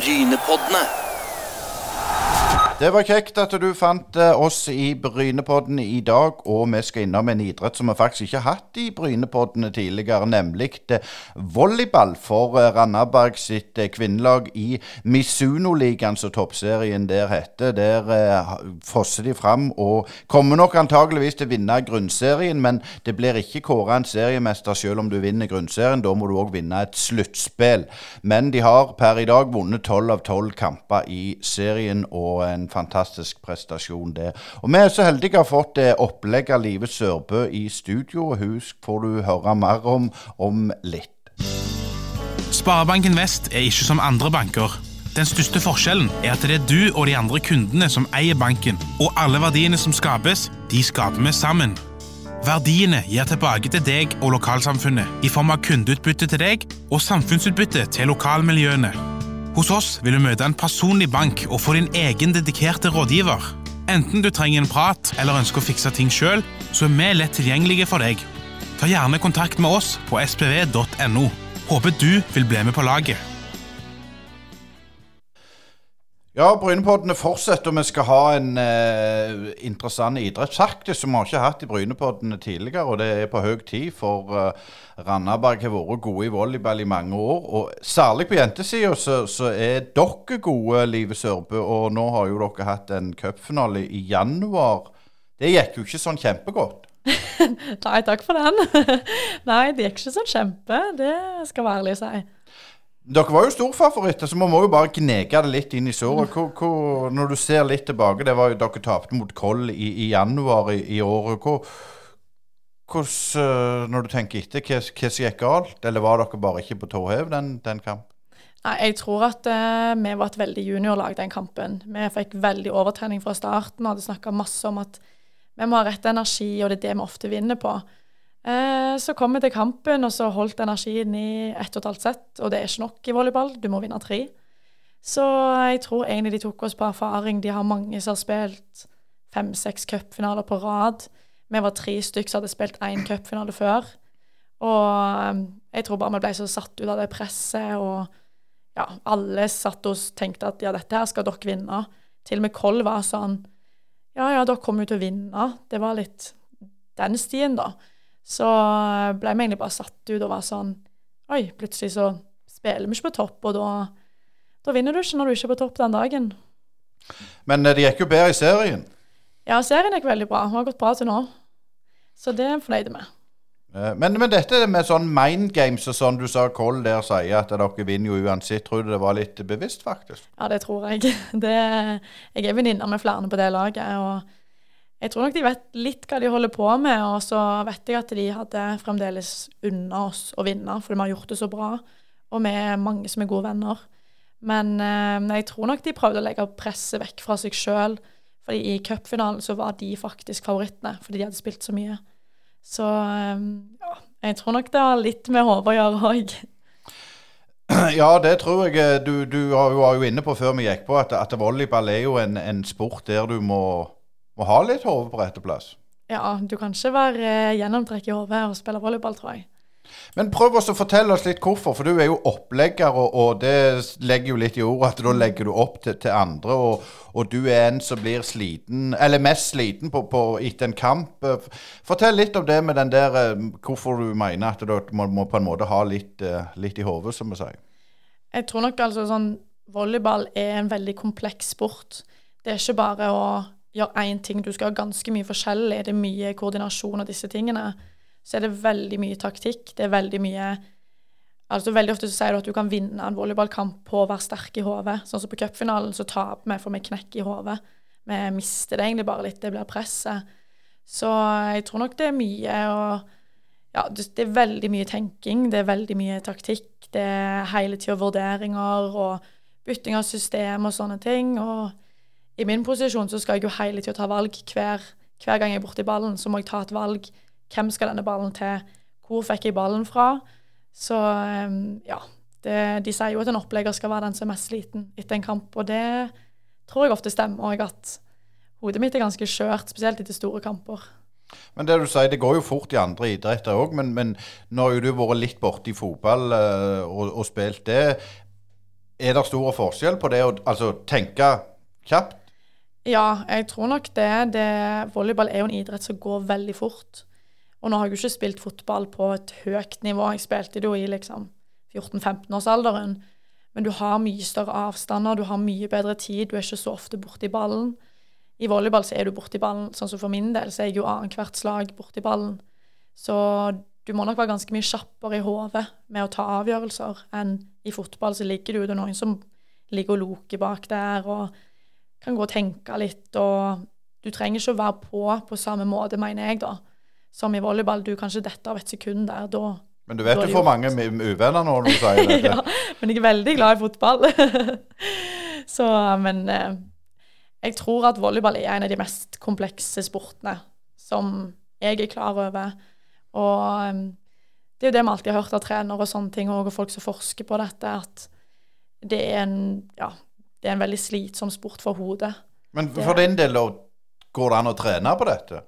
Brynepoddene. Det var kjekt at du fant eh, oss i Brynepodden i dag, og vi skal innom en idrett som vi faktisk ikke har hatt i Brynepoddene tidligere, nemlig eh, volleyball for eh, Randaberg sitt kvinnelag i Misuno-ligaen, som toppserien der heter. Der fosser de fram og kommer nok antageligvis til å vinne grunnserien, men det blir ikke kåra en seriemester selv om du vinner grunnserien. Da må du òg vinne et sluttspill. Men de har per i dag vunnet tolv av tolv kamper i serien, og en fantastisk prestasjon, det. Og vi er så heldige å ha fått det opplegg av Live Sørbø i studio. Husk får du høre mer om om litt. Sparebanken Vest er ikke som andre banker. Den største forskjellen er at det er du og de andre kundene som eier banken, og alle verdiene som skapes, de skaper vi sammen. Verdiene gir tilbake til deg og lokalsamfunnet i form av kundeutbytte til deg og samfunnsutbytte til lokalmiljøene. Hos oss vil du møte en personlig bank og få din egen dedikerte rådgiver. Enten du trenger en prat eller ønsker å fikse ting sjøl, så er vi lett tilgjengelige for deg. Ta gjerne kontakt med oss på spv.no. Håper du vil bli med på laget. Ja, Brynepoddene fortsetter, og vi skal ha en eh, interessant idrettsaktig som vi har ikke hatt i Brynepoddene tidligere. Og det er på høy tid, for eh, Randaberg har vært gode i volleyball i mange år. Og særlig på jentesida så, så er dere gode, Live Sørbø. Og nå har jo dere hatt en cupfinale i januar. Det gikk jo ikke sånn kjempegodt. Nei, takk for den. Nei, det gikk ikke sånn kjempe. Det skal være ærlig å si. Dere var jo storfavoritter, så man må jo bare gnege det litt inn i såret. Når du ser litt tilbake, det var jo dere tapte mot Koll i, i januar i, i året. Hvor, hvordan, eh, når du tenker etter, hva, som gikk galt? Eller var dere bare ikke på tå hev den, den kampen? Nei, jeg tror at uh, vi var et veldig juniorlag den kampen. Vi fikk veldig overtrening fra starten og hadde snakka masse om at vi må ha rett energi, og det er det vi ofte vinner på. Eh, så kom vi til kampen, og så holdt energien i ett og et halvt sett, og det er ikke nok i volleyball. Du må vinne tre. Så jeg tror egentlig de tok oss på erfaring. De har mange som har spilt fem-seks cupfinaler på rad. Vi var tre stykker som hadde spilt én cupfinale før. Og eh, jeg tror bare vi ble så satt ut av det presset, og ja, alle satt og tenkte at ja, dette her skal dere vinne. Til og med Koll var sånn Ja, ja, dere kommer jo til å vinne. Det var litt den stien, da. Så eh, ble vi egentlig bare satt ut og var sånn Oi, plutselig så spiller vi ikke på topp, og da, da vinner du ikke når du ikke er på topp den dagen. Men eh, det gikk jo bedre i serien. Ja, serien gikk veldig bra. Hun har gått bra til nå. Så det er jeg fornøyd med. Eh, Men, men dette med sånn mind games og sånn du sa Koll der sier at dere vinner jo uansett, tror du det var litt bevisst, faktisk? Ja, det tror jeg. Det, jeg er venninner med flere på det laget, og jeg tror nok de vet litt hva de holder på med, og så vet jeg at de hadde fremdeles unna oss å vinne, for vi har gjort det så bra, og vi er mange som er gode venner. Men eh, jeg tror nok de prøvde å legge presset vekk fra seg sjøl, fordi i cupfinalen så var de faktisk favorittene, fordi de hadde spilt så mye. Så eh, ja, jeg tror nok det har litt med hodet å gjøre òg. Ja, det tror jeg. Du, du var jo inne på før vi gikk på at, at volleyball er jo en, en sport der du må, må ha litt hode på rette plass. Ja, du kan ikke være eh, gjennomtrekk i hodet og spille volleyball, tror jeg. Men prøv også å fortelle oss litt hvorfor, for du er jo opplegger, og, og det legger jo litt i ordet at da legger du opp til, til andre, og, og du er en som blir sliten, eller mest sliten på, på, etter en kamp. Eh, Fortell litt om det med den der, eh, hvorfor du mener at du må, må på en måte ha litt, litt i hodet, som vi sier. Jeg tror nok altså sånn Volleyball er en veldig kompleks sport. Det er ikke bare å gjøre én ting. Du skal ha ganske mye forskjellig. Det er mye koordinasjon og disse tingene. Så er det veldig mye taktikk. Det er veldig mye Altså Veldig ofte så sier du at du kan vinne en volleyballkamp på å være sterk i hodet. Sånn som på cupfinalen så taper vi for vi knekker i hodet. Vi mister det egentlig bare litt. Det blir presset. Så jeg tror nok det er mye å ja, det er veldig mye tenking, det er veldig mye taktikk. Det er hele tida vurderinger og bytting av system og sånne ting. Og i min posisjon så skal jeg jo hele tida ta valg. Hver, hver gang jeg er borti ballen, så må jeg ta et valg. Hvem skal denne ballen til? Hvor fikk jeg ballen fra? Så um, ja. Det, de sier jo at en opplegger skal være den som er mest sliten etter en kamp, og det tror jeg ofte stemmer. Og at hodet mitt er ganske skjørt, spesielt etter store kamper. Men det du sier, det går jo fort i andre idretter òg, men, men nå har jo du vært litt borte i fotball eh, og, og spilt det. Er det stor forskjell på det å altså, tenke kjapt? Ja, jeg tror nok det. det. Volleyball er jo en idrett som går veldig fort. Og nå har jeg jo ikke spilt fotball på et høyt nivå. Jeg spilte det jo i liksom 14-15-årsalderen. Men du har mye større avstander, du har mye bedre tid, du er ikke så ofte borti ballen. I volleyball så er du borti ballen, sånn som for min del, så er jeg jo annethvert slag borti ballen. Så du må nok være ganske mye kjappere i hodet med å ta avgjørelser enn i fotball. Så ligger du det noen som ligger og loker bak der og kan gå og tenke litt. Og du trenger ikke å være på på samme måte, mener jeg, da. Som i volleyball. Du kan ikke dette av et sekund der. Da Men du vet du får mange uvenner når du sier det. ja, men jeg er veldig glad i fotball. så, men eh, jeg tror at volleyball er en av de mest komplekse sportene som jeg er klar over. Og um, det er jo det vi alltid har hørt av trenere og sånne ting, og folk som forsker på dette, at det er en, ja, det er en veldig slitsom sport for hodet. Men for din del, går det an å trene på dette?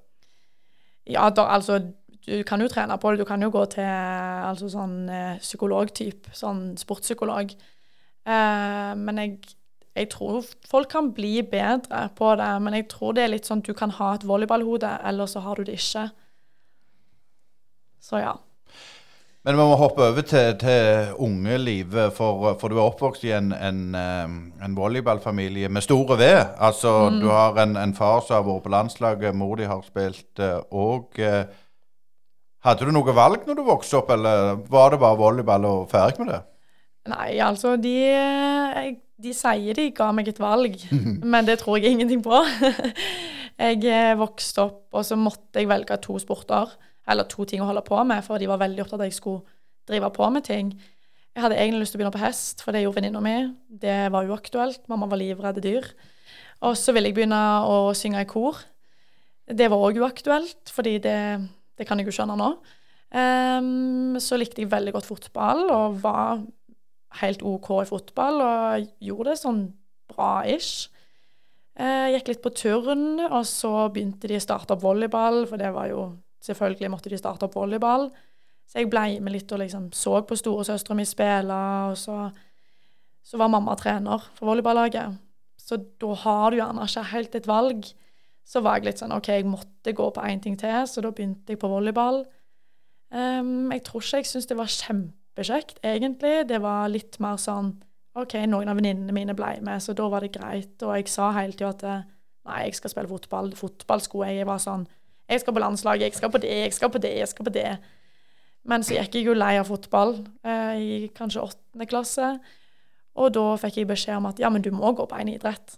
Ja, da, altså du kan jo trene på det. Du kan jo gå til altså sånn eh, psykologtype, sånn sportspsykolog. Eh, men jeg, jeg, tror folk kan bli bedre på det. Men jeg tror det er litt sånn du kan ha et volleyballhode, eller så har du det ikke. Så ja. Men vi må hoppe over til, til ungelivet, for, for, du er oppvokst i en, en, en volleyballfamilie med store V. Altså, mm. Du har en, en, far som har vært på landslaget, mor di har spilt òg. Eh, hadde du noe valg når du vokste opp, eller var det bare volleyball og ferdig med det? Nei, altså, de, de sier de ga meg et valg, men det tror jeg ingenting på. jeg eh, vokste opp, og så måtte jeg velge to sporter eller to ting å holde på med, for de var veldig opptatt av at jeg skulle drive på med ting. Jeg hadde egentlig lyst til å begynne på hest, for det gjorde venninna mi. Det var uaktuelt. Mamma var livredd dyr. Og så ville jeg begynne å synge i kor. Det var òg uaktuelt, fordi det, det, kan jeg jo skjønne nå. Um, så likte jeg veldig godt fotball og var helt OK i fotball og gjorde det sånn bra-ish. Jeg eh, gikk litt på turn, og så begynte de å starte opp volleyball, for det var jo Selvfølgelig måtte de starte opp volleyball. Så jeg ble med litt og liksom så på storesøstera mi spille, og så, så, var mamma trener for volleyballaget. Så da har du gjerne ikke helt et valg. Så var jeg litt sånn OK, jeg måtte gå på én ting til, så da begynte jeg på volleyball. Um, jeg tror ikke jeg syntes det var kjempekjekt, egentlig. Det var litt mer sånn OK, noen av venninnene mine ble med, så da var det greit. Og jeg sa hele tida at nei, jeg skal spille fotball. Fotball. Jeg var sånn jeg skal på landslaget, jeg skal på det, jeg skal på det, jeg skal på det. Men så gikk jeg jo lei av fotball eh, i kanskje åttende klasse. Og da fikk jeg beskjed om at ja, men du må gå på en idrett.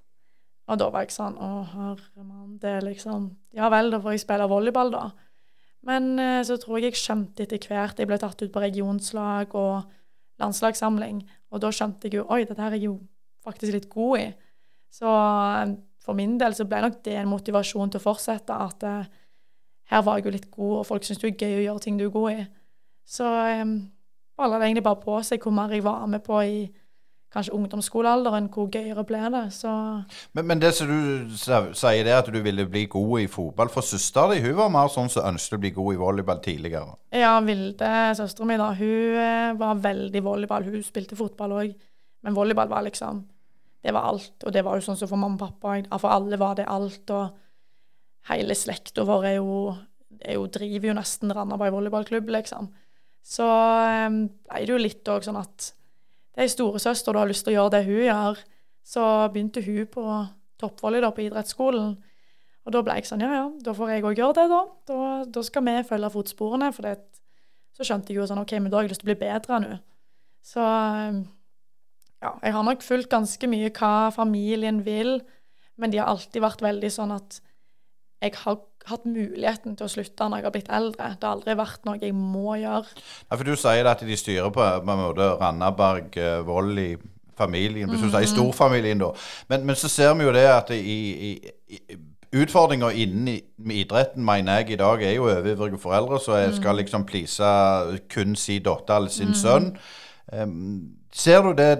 Og da var jeg sånn Å, herre mann, det er liksom Ja vel, da får jeg spille volleyball, da. Men eh, så tror jeg jeg skjønte etter hvert Jeg ble tatt ut på regionslag og landslagssamling. Og da skjønte jeg jo Oi, dette her er jeg jo faktisk litt god i. Så eh, for min del så ble nok det en motivasjon til å fortsette. At eh, her var jeg jo litt god, og folk syns det er gøy å gjøre ting du er god i. Så um, balla det egentlig bare på seg hvor mer jeg var med på i kanskje ungdomsskolealderen, hvor gøyere ble det. Så men, men, det som du sier, det er at du ville bli god i fotball. For søsteren din hun var mer sånn som ønsket å bli god i volleyball tidligere? Ja, Vilde, søsteren min, da, hun eh, var veldig volleyball. Hun spilte fotball òg, men volleyball var liksom Det var alt. Og det var jo sånn som for mamma og pappa. For alle var det alt. og hele slekta vår er jo, er jo, driver jo nesten Randaberg volleyballklubb, liksom. Så ble det jo litt òg sånn at det er storesøster du har lyst til å gjøre det hun gjør. Så begynte hun på toppvolley da, på idrettsskolen. Og da ble jeg sånn, ja ja, da får jeg òg gjøre det, da. da. da. skal vi følge fotsporene. For det, så skjønte jeg jo sånn, OK, men da har jeg lyst til å bli bedre nå. Så ja, jeg har nok fulgt ganske mye hva familien vil, men de har alltid vært veldig sånn at jeg har hatt muligheten til å slutte når jeg har blitt eldre. Det har aldri vært noe jeg må gjøre. Ja, for Du sier at de styrer på, på en måte Randaberg, eh, vold i familien, hvis du sier mhm. storfamilien, da. Men, men, så ser vi jo det at i, i, i Utfordringa innen idretten mener jeg i dag er jo overivrige foreldre som skal liksom please kun si datter eller sin mm. sønn. Um, ser du det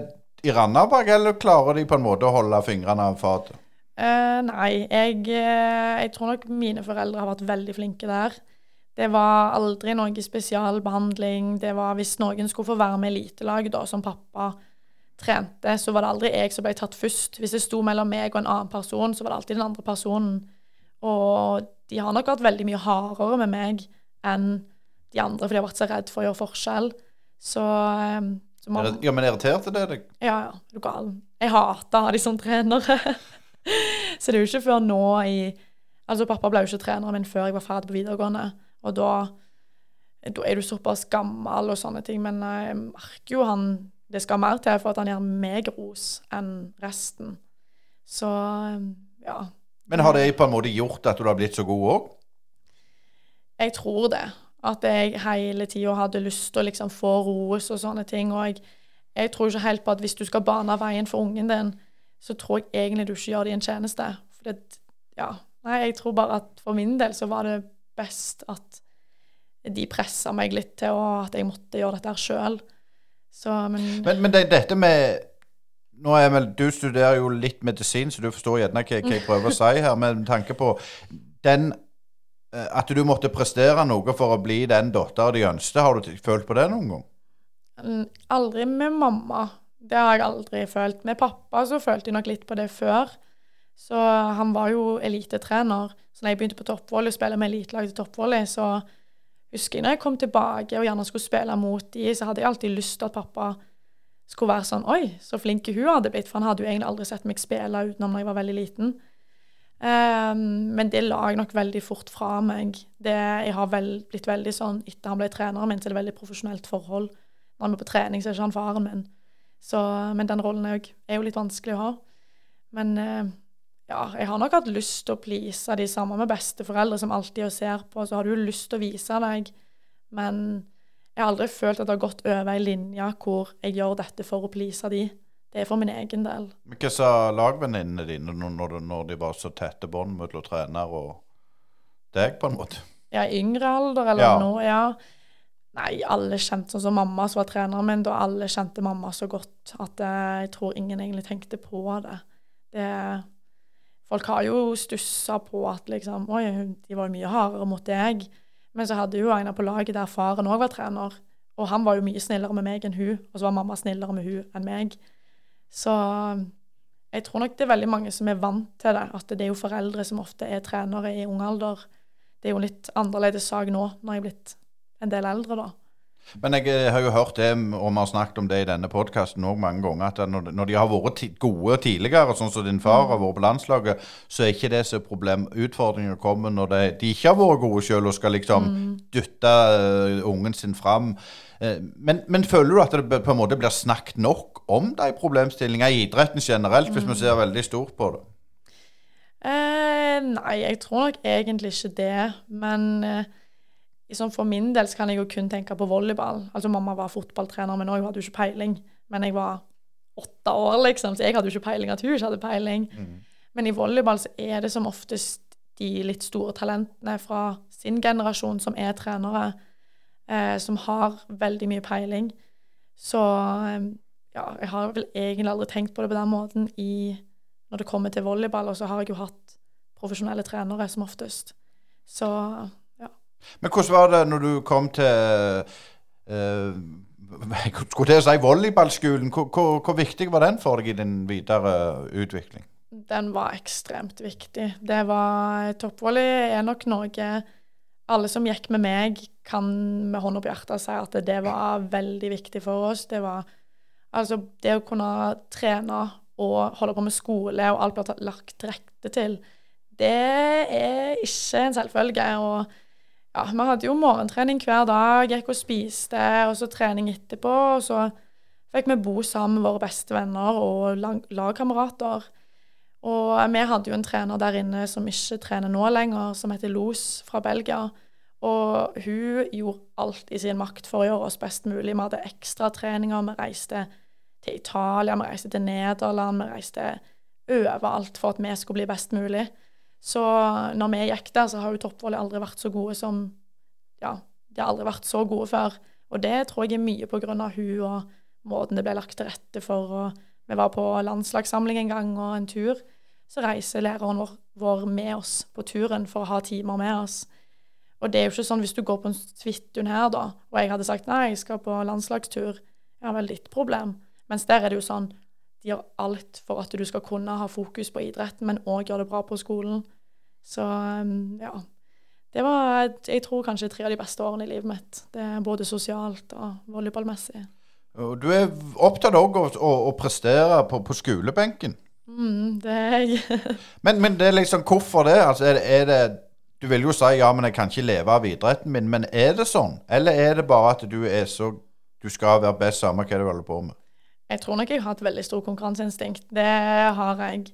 i Randaberg, eller klarer de på en måte å holde fingrene av fatet? Uh, nei, jeg, uh, jeg, tror nok mine foreldre har vært veldig flinke der. Det var aldri noe spesialbehandling. Det var hvis noen skulle få være med i elitelaget, da, som pappa trente, så var det aldri jeg som ble tatt først. Hvis det sto mellom meg og en annen person, så var det alltid den andre personen. Og de har nok vært veldig mye hardere med meg enn de andre, for de har vært så redd for å gjøre forskjell. Så, eh, så man, Ja, men irriterte det deg? ja, ja, er du gal. Jeg hater å ha de som trenere. så det er jo ikke før nå i Altså, pappa ble jo ikke treneren min før jeg var ferdig på videregående, og da da er du såpass gammel og sånne ting, men jeg merker jo han Det skal mer til for at han gir meg ros enn resten. Så ja. Men har det på en måte gjort at du har blitt så god òg? Jeg tror det. At jeg hele tida hadde lyst til å liksom få ros og sånne ting. Og jeg, jeg tror ikke helt på at hvis du skal bane veien for ungen din, så tror jeg egentlig du ikke gjør dem en tjeneste. For det, ja. Nei, jeg tror bare at for min del så var det best at de pressa meg litt til å, at jeg måtte gjøre dette her sjøl. Men, Men, men det, dette med nå er vel, Du studerer jo litt medisin, så du forstår gjerne hva, hva jeg prøver å si her. Men med tanke på den eh, At du måtte prestere noe for å bli den dattera de ønsket. Har du følt på det noen gang? Aldri med mamma. Det har jeg aldri følt. Med pappa så følte jeg nok litt på det før. Så han var jo elitetrener. Så når jeg begynte på toppvolley, spille med elitelaget til toppvolley, så husker jeg når jeg kom tilbake og gjerne skulle spille mot de, så hadde jeg alltid lyst til at pappa skulle være sånn Oi, så flink hun hadde blitt. For han hadde jo egentlig aldri sett meg spille utenom når jeg var veldig liten. Um, men det la jeg nok veldig fort fra meg. Det, jeg har vel, blitt veldig sånn Etter han ble treneren min, så er det veldig profesjonelt forhold. Når han er på trening, så er ikke han faren min. Så, men den rollen er jo, er jo litt vanskelig å ha. Men eh, ja, jeg har nok hatt lyst til å please de samme med besteforeldre som alltid ser på. Så har du jo lyst til å vise deg, men jeg har aldri følt at det har gått over ei linje hvor jeg gjør dette for å please de. Det er for min egen del. Men Hva sa lagvenninnene dine når, når de var så tette bånd mellom trener og deg, på en måte? Ja, i yngre alder eller Ja. nå, ja. Nei, alle kjente sånn som mamma som var treneren min, da alle kjente mamma så godt at eh, jeg tror ingen egentlig tenkte på det. det folk har jo stussa på at liksom Oi, de var jo mye hardere mot deg. Men så hadde jo en på laget der faren òg var trener, og han var jo mye snillere med meg enn hun, og så var mamma snillere med hun enn meg. Så jeg tror nok det er veldig mange som er vant til det, at det er jo foreldre som ofte er trenere i ung alder. Det er jo en litt annerledes sak nå, når jeg er blitt en del eldre, da. Men jeg eh, har jo hørt det, og vi har snakket om det i denne podkasten òg mange ganger, at når, de har vært gode tidligere, sånn som din far har vært på landslaget, så er ikke det så problem. Utfordringer kommer når de ikke har vært gode sjøl og skal liksom dytte eh, ungen sin fram. Eh, men, men føler du at det på en måte blir snakket nok om de problemstillingene i idretten generelt, hvis vi ser veldig stort på det? Eh, nei, jeg tror nok egentlig ikke det. Men eh, sånn for min del så kan jeg jo kun tenke på volleyball. Altså Mamma var fotballtrener, men hun hadde jo ikke peiling. Men jeg var åtte år, liksom, så jeg hadde jo ikke peiling at hun ikke hadde peiling. Men i volleyball så er det som oftest de litt store talentene fra sin generasjon som er trenere, eh, som har veldig mye peiling. Så eh, ja, jeg har vel egentlig aldri tenkt på det på den måten i, når det kommer til volleyball, og så har jeg jo hatt profesjonelle trenere som oftest. Så. Men hvordan var det når du kom til eh, skulle til å si volleyballskolen. Hvor, hvor, hvor viktig var den for deg i din videre utvikling? Den var ekstremt viktig. Det var Toppvolley er nok noe alle som gikk med meg, kan med hånda på hjertet si at det var veldig viktig for oss. Det var altså det å kunne trene og holde på med skole og alt blir lagt til rette til, det er ikke en selvfølge. Og ja, vi hadde jo morgentrening hver dag, gikk og spiste, og så trening etterpå. Og så fikk vi bo sammen med våre beste venner og lag- lagkamerater. Og vi hadde jo en trener der inne som ikke trener nå lenger, som heter Los fra Belgia. Og hun gjorde alt i sin makt for å gjøre oss best mulig. Vi hadde ekstratreninger, vi reiste til Italia, vi reiste til Nederland, vi reiste overalt for at vi skulle bli best mulig. Så når vi gikk der, så har jo toppvolley aldri vært så gode som Ja, de har aldri vært så gode før. Og det tror jeg er mye på grunn av hun og måten det ble lagt til rette for. Og vi var på landslagssamling en gang og en tur. Så reiser læreren vår, vår med oss på turen for å ha timer med oss. Og det er jo ikke sånn hvis du går på en Svithun her, da, og jeg hadde sagt nei, jeg skal på landslagstur, ja vel, ditt problem. Mens der er det jo sånn De gjør alt for at du skal kunne ha fokus på idretten, men òg gjøre det bra på skolen. Så um, ja. Det var, jeg tror, kanskje tre av de beste årene i livet mitt. Det er Både sosialt og volleyballmessig. Du er opptatt òg av å, å prestere på, på skolebenken. Mm, det er jeg. Men, men det er liksom, hvorfor det? Altså, er, det- er det Du vil jo si ja, men jeg kan ikke leve av idretten min. Men er det sånn? Eller er det bare at du er så Du skal være best samme hva du holder på med? Jeg tror nok jeg har et veldig stort konkurranseinstinkt. Det har jeg.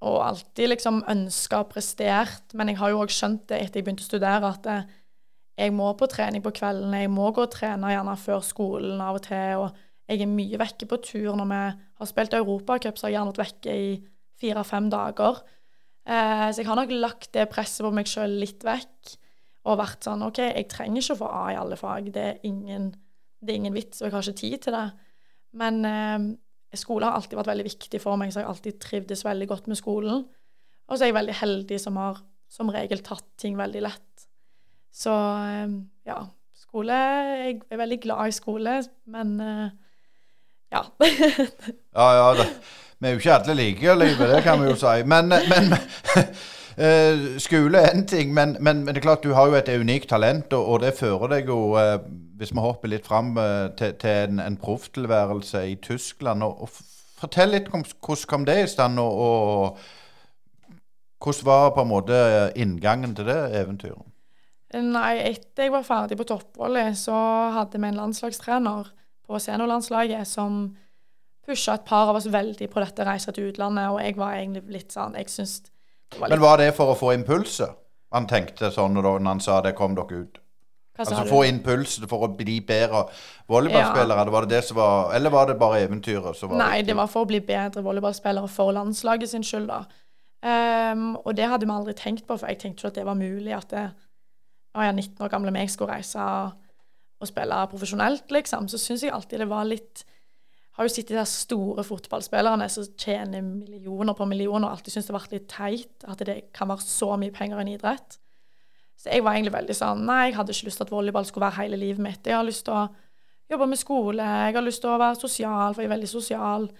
Og alltid liksom ønska og prestert. Men jeg har jo òg skjønt det etter jeg begynte å studere, at eh, jeg må på trening på kveldene, Jeg må gå og trene gjerne før skolen av og til. Og jeg er mye vekke på tur. Når vi har spilt Europacup, så har jeg gjerne vært vekke i fire-fem dager. Eh, så jeg har nok lagt det presset på meg sjøl litt vekk. Og vært sånn OK, jeg trenger ikke å få A i alle fag. Det er ingen, det er ingen vits, og jeg har ikke tid til det. Men eh, skole har alltid vært veldig viktig for meg, så jeg har alltid trivdes veldig godt med skolen. Og så er jeg veldig heldig som har som regel tatt ting veldig lett. Så eh, ja, skole Jeg er veldig glad i skole, men eh, ja. Ja, ja. Det. Vi er jo ikke alle like livet, det kan vi jo si. Men, men eh, skole er én ting, men, men, men det er klart du har jo et unikt talent, og, og det fører deg jo, eh, hvis vi hopper litt fram, eh, til, til en, en profftilværelse i Tyskland. Og, og fortell litt om hvordan kom det i stand, og, og hvordan var på en måte inngangen til det eventyret? Nei, etter jeg var ferdig på toppholdet, så hadde vi en landslagstrener på seniorlandslaget som pusha et par av oss veldig på dette reiset til utlandet, og jeg var egentlig litt sånn Jeg syns var Men var det for å få impulser? Han tenkte sånn når han sa det, kom dere ut? Altså få impulser for å bli bedre volleyballspillere? Eller var det det som var Eller var det bare eventyret som var Nei, viktig? det var for å bli bedre volleyballspillere for landslaget sin skyld, da. Um, og det hadde vi aldri tenkt på, for jeg tenkte ikke at det var mulig at det, å, ja, 19 år gamle meg skulle reise og spille profesjonelt, liksom. Så syns jeg alltid det var litt Har jo sett de store fotballspillerne som tjener millioner på millioner, og alltid syntes det har vært litt teit at det kan være så mye penger i en idrett. Så jeg var egentlig veldig sånn Nei, jeg hadde ikke lyst til at volleyball skulle være hele livet mitt. Jeg har lyst til å jobbe med skole, jeg har lyst til å være sosial, for jeg er veldig sosial.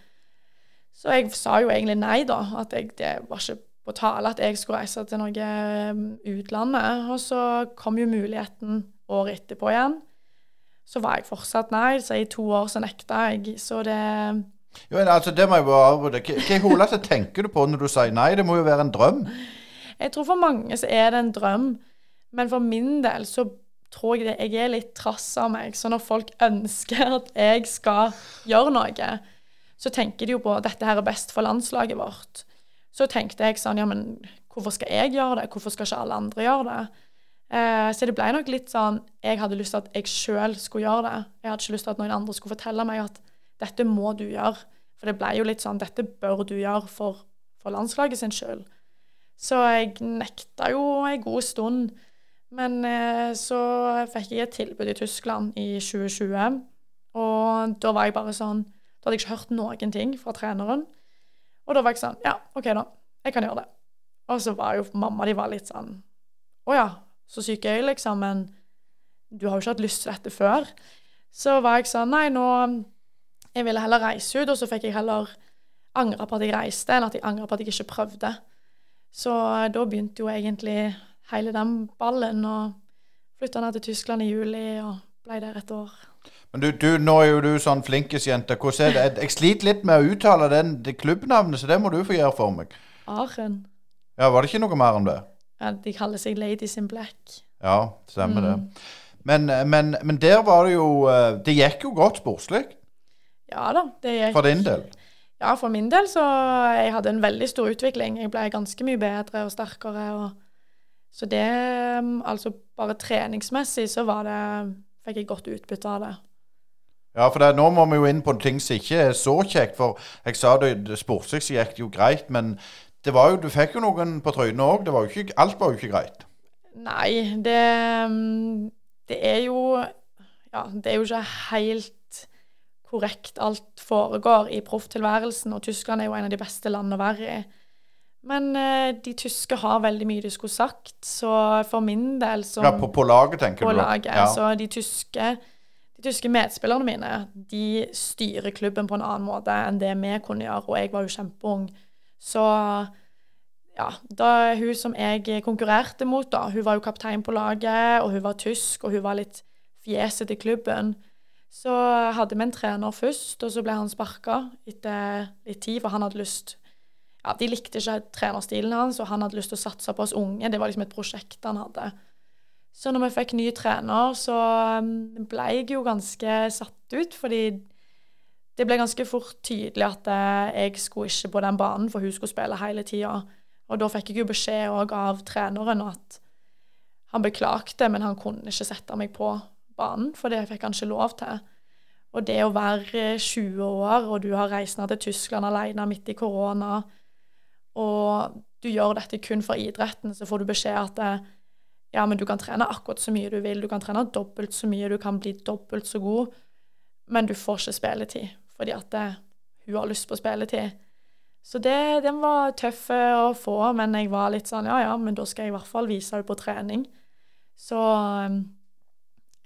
Så jeg sa jo egentlig nei, da. At jeg, det var ikke på tale at jeg skulle reise til noe um, utlandet. Og så kom jo muligheten året etterpå igjen. Så var jeg fortsatt nei, så i to år så nekta jeg. Så det Jo, altså, det må jeg bare avbryte. Hva i huleste tenker du på når du sier nei? Det må jo være en drøm? Jeg tror for mange så er det en drøm, men for min del så tror jeg det jeg er litt trass av meg. Så når folk ønsker at jeg skal gjøre noe, så tenker de jo på at dette her er best for landslaget vårt. Så tenkte jeg sånn, ja, men hvorfor skal jeg gjøre det? Hvorfor skal ikke alle andre gjøre det? Eh, så det ble nok litt sånn Jeg hadde lyst til at jeg sjøl skulle gjøre det. Jeg hadde ikke lyst til at noen andre skulle fortelle meg at dette må du gjøre. For det ble jo litt sånn dette bør du gjøre for, for landslaget sin skyld. Så jeg nekta jo en god stund. Men eh, så fikk jeg et tilbud i Tyskland i 2020. Og da var jeg bare sånn Da hadde jeg ikke hørt noen ting fra treneren. Og da var jeg sånn Ja, OK, da. Jeg kan gjøre det. Og så var jo mamma de var litt sånn Å ja, så syk er jeg, liksom. Men du har jo ikke hatt lyst til dette før. Så var jeg sånn Nei, nå Jeg ville heller reise ut, og så fikk jeg heller angre på at jeg reiste, enn at jeg angret på at jeg ikke prøvde. Så da begynte jo egentlig hele den ballen, og flytta ned til Tyskland i juli og ble der et år. Men du, du, nå er jo du sånn flinkisjente. Hvordan er det? Jeg sliter litt med å uttale den, det klubbnavnet, så det må du få gjøre for meg. Aachen. Ja, Var det ikke noe mer om det? Ja, de kaller seg Ladies in Black. Ja, stemmer Mm. det. Men, men, men der var det jo eh, Det gikk jo godt sportslig, Ja da, det gikk for din del. Ja, for min del så Jeg hadde en veldig stor utvikling. Jeg ble ganske mye bedre og sterkere. Og, så det um, Altså bare treningsmessig så var det Fikk jeg godt utbytte av det. Ja, for det, nå må vi jo inn på ting som ikke er så kjekt. For jeg sa det sportslig så gikk det jo greit, men det var jo, du fikk jo noen på trynet òg. Alt var jo ikke greit. Nei, det um, Det er jo Ja, det er jo ikke helt korrekt alt foregår i profftilværelsen, og Tyskland er jo en av de beste landene å være i. Men eh, de tyske har veldig mye de skulle sagt, så for min del så Ja, på, på laget, tenker på du? På laget. Ja. Så de tyske, de tyske medspillerne mine de styrer klubben på en annen måte enn det vi kunne gjøre, og jeg var jo kjempeung. Så ja, da hun som jeg konkurrerte mot, da, hun var jo kaptein på laget, og hun var tysk, og hun var litt fjeset i klubben. Så hadde vi en trener først, og så ble han sparka etter litt tid, for han hadde lyst ja, De likte ikke trenerstilen hans, og han hadde lyst til å satse på oss unge. Det var liksom et prosjekt han hadde. Så når vi fikk ny trener, så um, ble jeg jo ganske satt ut, fordi det ble ganske fort tydelig at eh, jeg skulle ikke på den banen, for hun skulle spille hele tida. Og da fikk jeg jo beskjed av treneren at han beklagte, men han kunne ikke sette meg på banen, for det fikk han ikke lov til. Og det å være 20 år, og du har reist til Tyskland alene midt i korona, og du gjør dette kun for idretten, så får du beskjed at ja, men du kan trene akkurat så mye du vil, du kan trene dobbelt så mye, du kan bli dobbelt så god, men du får ikke spilletid fordi at det, hun har lyst på spilletid. Så det, den var tøff å få, men jeg var litt sånn ja ja, men da skal jeg i hvert fall vise henne på trening. Så um,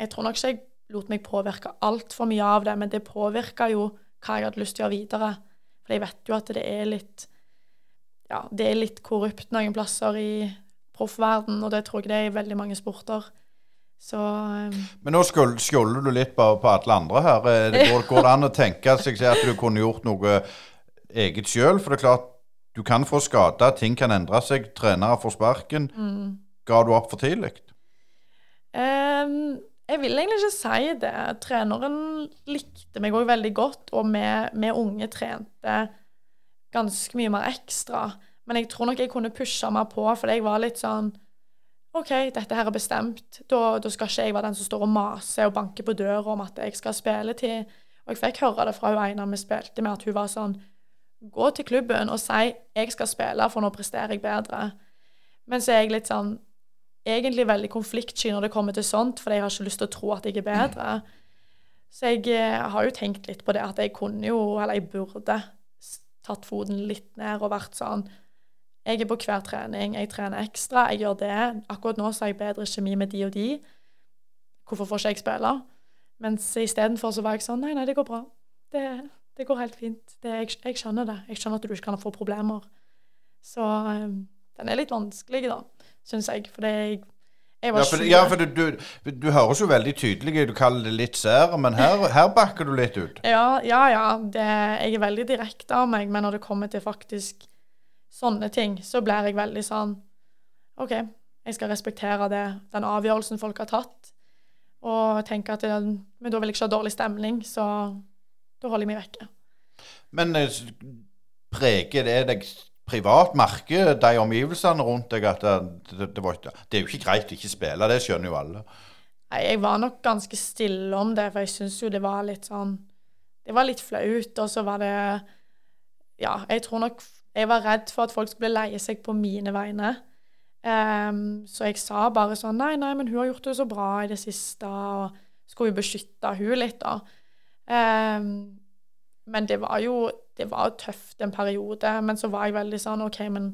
jeg tror nok ikke jeg lot meg påvirke altfor mye av det, men det påvirka jo hva jeg hadde lyst til å gjøre videre. For jeg vet jo at det er litt ja, det er litt korrupt noen plasser i proffverden, og det tror jeg det er i veldig mange sporter. Så um, Men nå skjolder du litt på, på, alle andre her. Eh, det går, går, det an å tenke seg at du kunne gjort noe eget sjøl? For det er klart, du kan få skader, ting kan endre seg, trenere får sparken. Mm. Ga du opp for tidlig? Um, jeg vil egentlig ikke si det. Treneren likte meg òg veldig godt, og vi, vi, unge trente ganske mye mer ekstra. Men jeg tror nok jeg kunne pusha meg på, for jeg var litt sånn OK, dette her er bestemt. Da, da, skal ikke jeg være den som står og maser og banker på døra om at jeg skal spille til Og jeg fikk høre det fra hun ene vi spilte med, at hun var sånn Gå til klubben og si 'jeg skal spille, for nå presterer jeg bedre'. Men så er jeg litt sånn egentlig veldig konfliktsky når det kommer til sånt, for jeg har ikke lyst til å tro at jeg er bedre. Så jeg eh, har jo tenkt litt på det at jeg kunne jo, eller jeg burde, tatt foten litt ned og vært sånn Jeg er på hver trening, jeg trener ekstra, jeg gjør det. Akkurat nå så har jeg bedre kjemi med de og de. Hvorfor får ikke jeg spille? Mens istedenfor så var jeg sånn Nei, nei, det går bra. Det, det går helt fint. Det, jeg, jeg, skjønner det. Jeg skjønner at du ikke kan få problemer. Så um, den er litt vanskelig, da syns jeg. For jeg, jeg var ja, for, ja, for du, du, du, høres jo veldig tydelig Du kaller det litt sær, men her, her, bakker du litt ut. Ja, ja. ja. Det, jeg er veldig direkte av meg, men når det kommer til faktisk sånne ting, så blir jeg veldig sånn OK, jeg skal respektere det, den avgjørelsen folk har tatt. Og tenke at det, Men da vil jeg ikke ha dårlig stemning, så da holder jeg meg vekke. Men eh, preger det deg privat Merker de omgivelsene rundt deg at det, det, det, var, det, er jo ikke greit å ikke spille, det skjønner jo alle. Nei, jeg var nok ganske stille om det, for jeg syns jo det var litt sånn Det var litt flaut, og så var det Ja, jeg tror nok Jeg var redd for at folk skulle leie seg på mine vegne. Um, så jeg sa bare sånn Nei, nei, men hun har gjort det så bra i det siste, og skulle jo beskytte hun litt, da. Um, men det var jo det var tøft en periode. Men så var jeg veldig sånn OK, men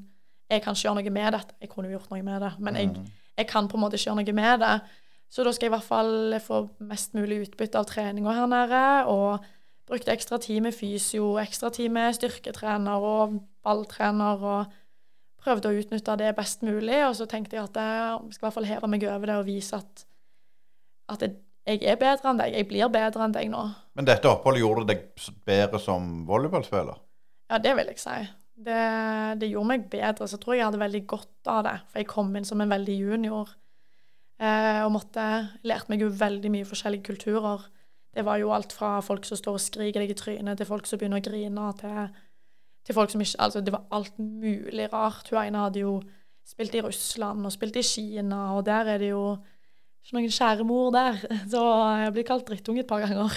jeg kan ikke gjøre noe med dette. Jeg kunne jo gjort noe med det, men jeg, mm. jeg kan på en måte ikke gjøre noe med det. Så da skal jeg i hvert fall få mest mulig utbytte av treninga her nede. Og brukte ekstra tid med fysio, ekstra tid med styrketrener og balltrener. og prøvde å utnytte det best mulig. Og så tenkte jeg at jeg skal i hvert fall heve meg over det og vise at, at jeg er bedre enn deg. Jeg blir bedre enn deg nå. Men dette oppholdet gjorde deg bedre som volleyballspiller? Ja, det vil jeg si. Det, det, gjorde meg bedre. Så tror jeg jeg hadde veldig godt av det. For jeg kom inn som en veldig junior. Eh, og måtte lært meg jo veldig mye forskjellige kulturer. Det var jo alt fra folk som står og skriker deg i trynet, til folk som begynner å grine, til, til folk som ikke Altså, det var alt mulig rart. Hun ene hadde jo spilt i Russland og spilt i Kina, og der er det jo ikke noen kjære mor der. Så jeg blir kalt drittunge et par ganger.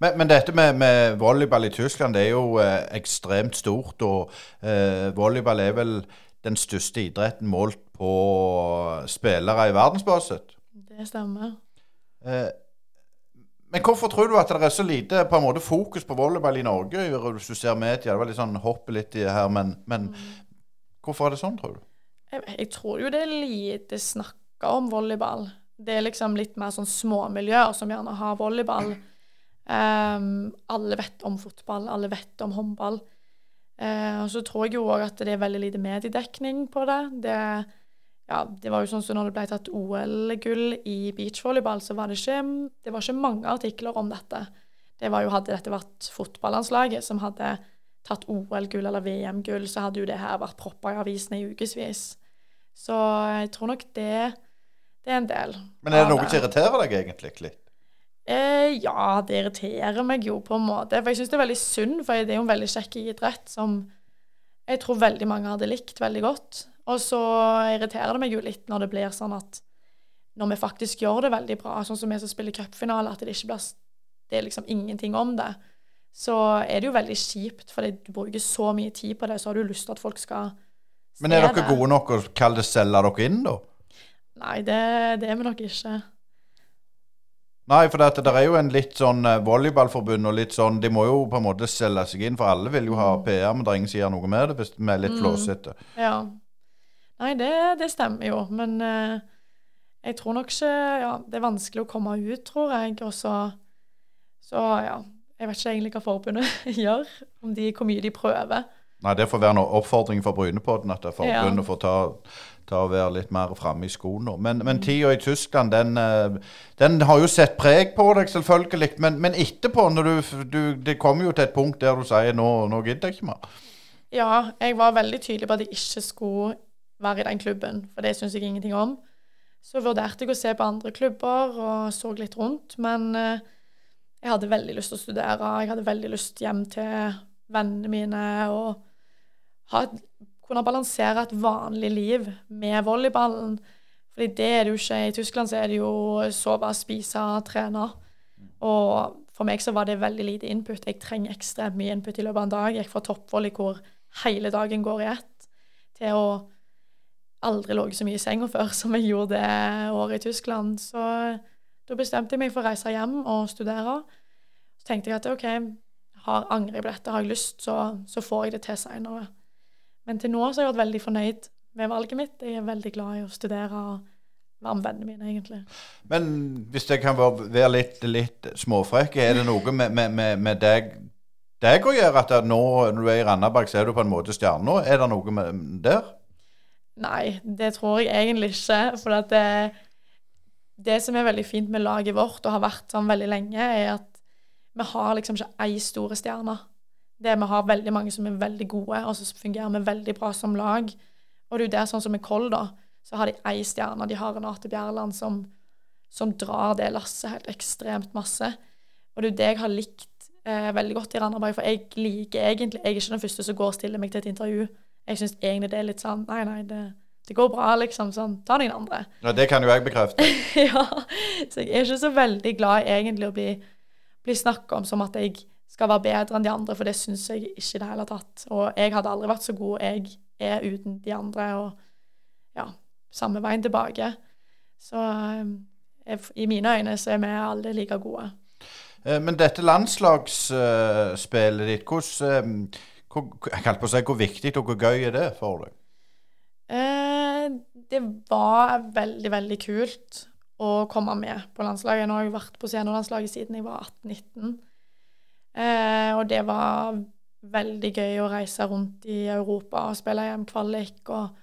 Men, men dette med, med, volleyball i Tyskland det er jo eh, ekstremt stort. Og eh, volleyball er vel den største idretten målt på spillere i verdensbasis. Det stemmer. Eh, men hvorfor tror du at det er så lite på en måte fokus på volleyball i Norge? Hvis du ser media, det var litt sånn hoppe litt i her, men, men mm. hvorfor er det sånn, tror du? Jeg, jeg tror jo det er lite snakka om volleyball. Det er liksom litt mer sånn småmiljøer som gjerne har volleyball. Um, alle vet om fotball, alle vet om håndball. Uh, og så tror jeg jo òg at det er veldig lite mediedekning på det. det. Ja, det var jo sånn som når det ble tatt OL-gull i beachvolleyball, så var det ikke, det var ikke mange artikler om dette. Det var jo, Hadde dette vært fotballandslaget som hadde tatt OL-gull eller VM-gull, så hadde jo det her vært proppa i avisene i ukevis. Så jeg tror nok det, det er en del. Men er det noe som irriterer deg egentlig litt? Eh, ja, det irriterer meg jo på en måte. For jeg syns det er veldig synd, for det er jo en veldig kjekk idrett som jeg tror veldig mange hadde likt veldig godt. Og så irriterer det meg jo litt når det blir sånn at når vi faktisk gjør det veldig bra, sånn som vi som spiller cupfinale, at det ikke blir Det er liksom ingenting om det. Så er det jo veldig kjipt, fordi du bruker så mye tid på det, så har du lyst til at folk skal se det. Men er dere det. gode nok å kalle det selge dere inn, da? Nei, det, det er vi nok ikke. Nei, for det, det er jo en litt sånn uh, volleyballforbund og litt sånn De må jo på en måte selge seg inn, for alle vil jo ha mm. PR, men det er ingen som gjør noe med det hvis vi er litt mm. flåsete. Ja. Nei, det, det, stemmer jo, men uh, jeg tror nok ikke Ja, det er vanskelig å komme ut, tror jeg. Og så Så ja. Jeg vet ikke egentlig hva forbundet gjør, om de, hvor mye de prøver. Nei, det får være noen oppfordring for Brynepodden at forbundet ja. får ta, ta å være litt mer framme i skoene. Men, men tida i Tyskland, den, eh, den, har jo sett preg på deg, selvfølgelig. Men, men etterpå, når du, du, det kommer jo til et punkt der du sier nå, nå gidder jeg ikke mer. Ja, jeg var veldig tydelig på at jeg ikke skulle være i den klubben, for det syns jeg ingenting om. Så vurderte jeg å se på andre klubber og så litt rundt, men uh, jeg hadde veldig lyst til å studere. Jeg hadde veldig lyst hjem til vennene mine og ha, kunne balansere et vanlig liv med volleyballen. Fordi det er det jo ikke. I Tyskland så er det jo sove, spise, trene. Og for meg så var det veldig lite input. Jeg trenger ekstremt mye input i løpet av en dag. Jeg gikk fra toppvolley hvor hele dagen går i ett, til å aldri ligget så mye i senga før som jeg gjorde det året i Tyskland. Så da bestemte jeg meg for å reise hjem og studere. Så tenkte jeg at OK, har angrer jeg på dette, har jeg lyst, så, så får jeg det til seinere. Men til nå så har jeg vært veldig fornøyd med valget mitt. Jeg er veldig glad i å studere og være med vennene mine, egentlig. Men hvis jeg kan være litt, litt småfrekk, er det noe med, med, med, med deg, deg å gjøre at nå når du er i Randaberg, så er du på en måte stjerna? Er det noe med der? Nei, det tror jeg egentlig ikke. For det det som er veldig fint med laget vårt, og har vært sånn veldig lenge, er at vi har liksom ikke ei store stjerne. Det Vi har veldig mange som er veldig gode, og så fungerer vi veldig bra som lag. Og det er jo det sånn som med Koll, da. Så har de ei stjerne. De har Renate Bjerland som, som drar det lasset helt ekstremt masse. Og det er jo det jeg har likt eh, veldig godt i Randaberg, for jeg liker egentlig Jeg er ikke den første som går og stiller meg til et intervju. Jeg syns egentlig det er litt sånn Nei, nei, det det går bra, liksom. Sånn, ta noen andre. Ja, Det kan jo jeg bekrefte. ja. Så jeg er ikke så veldig glad egentlig å bli, bli snakka om som at jeg skal være bedre enn de andre, for det syns jeg ikke i det hele tatt. Og jeg hadde aldri vært så god jeg er uten de andre, og ja, samme veien tilbake. Så jeg, eh, i mine øyne så er vi alle like gode. Eh, men dette landslagsspillet ditt, hvordan, eh, hvor, jeg på å si, hvor viktig og hvor gøy er det for deg? det var veldig, veldig kult å komme med på landslaget. Nå har jeg vært på seniorlandslaget siden jeg var 18-19. Eh, og det var veldig gøy å reise rundt i Europa og spille EM-kvalik og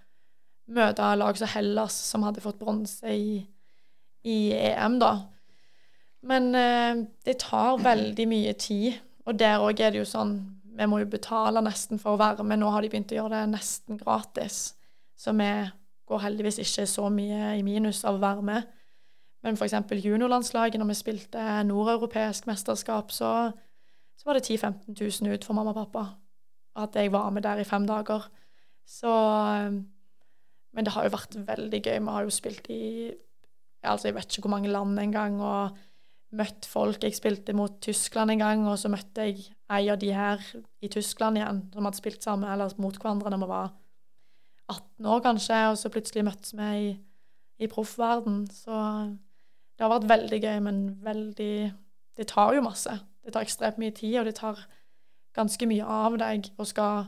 møte lag som Hellas, som hadde fått bronse i, i, EM, da. Men eh, det tar veldig mye tid, og der òg er det jo sånn Vi må jo betale nesten for å være med. Nå har de begynt å gjøre det nesten gratis. Så vi går heldigvis ikke så mye i minus av å være med. Men f.eks. juniorlandslaget, når vi spilte nordeuropeisk mesterskap, så, så var det 10 000-15 000 ut for mamma og pappa. At jeg var med der i fem dager. Så Men det har jo vært veldig gøy. Vi har jo spilt i altså Jeg vet ikke hvor mange land engang. Og møtt folk. Jeg spilte mot Tyskland en gang, og så møtte jeg ei av de her i Tyskland igjen, som hadde spilt sammen, eller mot hverandre når vi var 18 år, kanskje, og så plutselig møttes vi i, i proffverden. Så det har vært veldig gøy, men veldig Det tar jo masse. Det tar ekstremt mye tid, og det tar ganske mye av deg å skal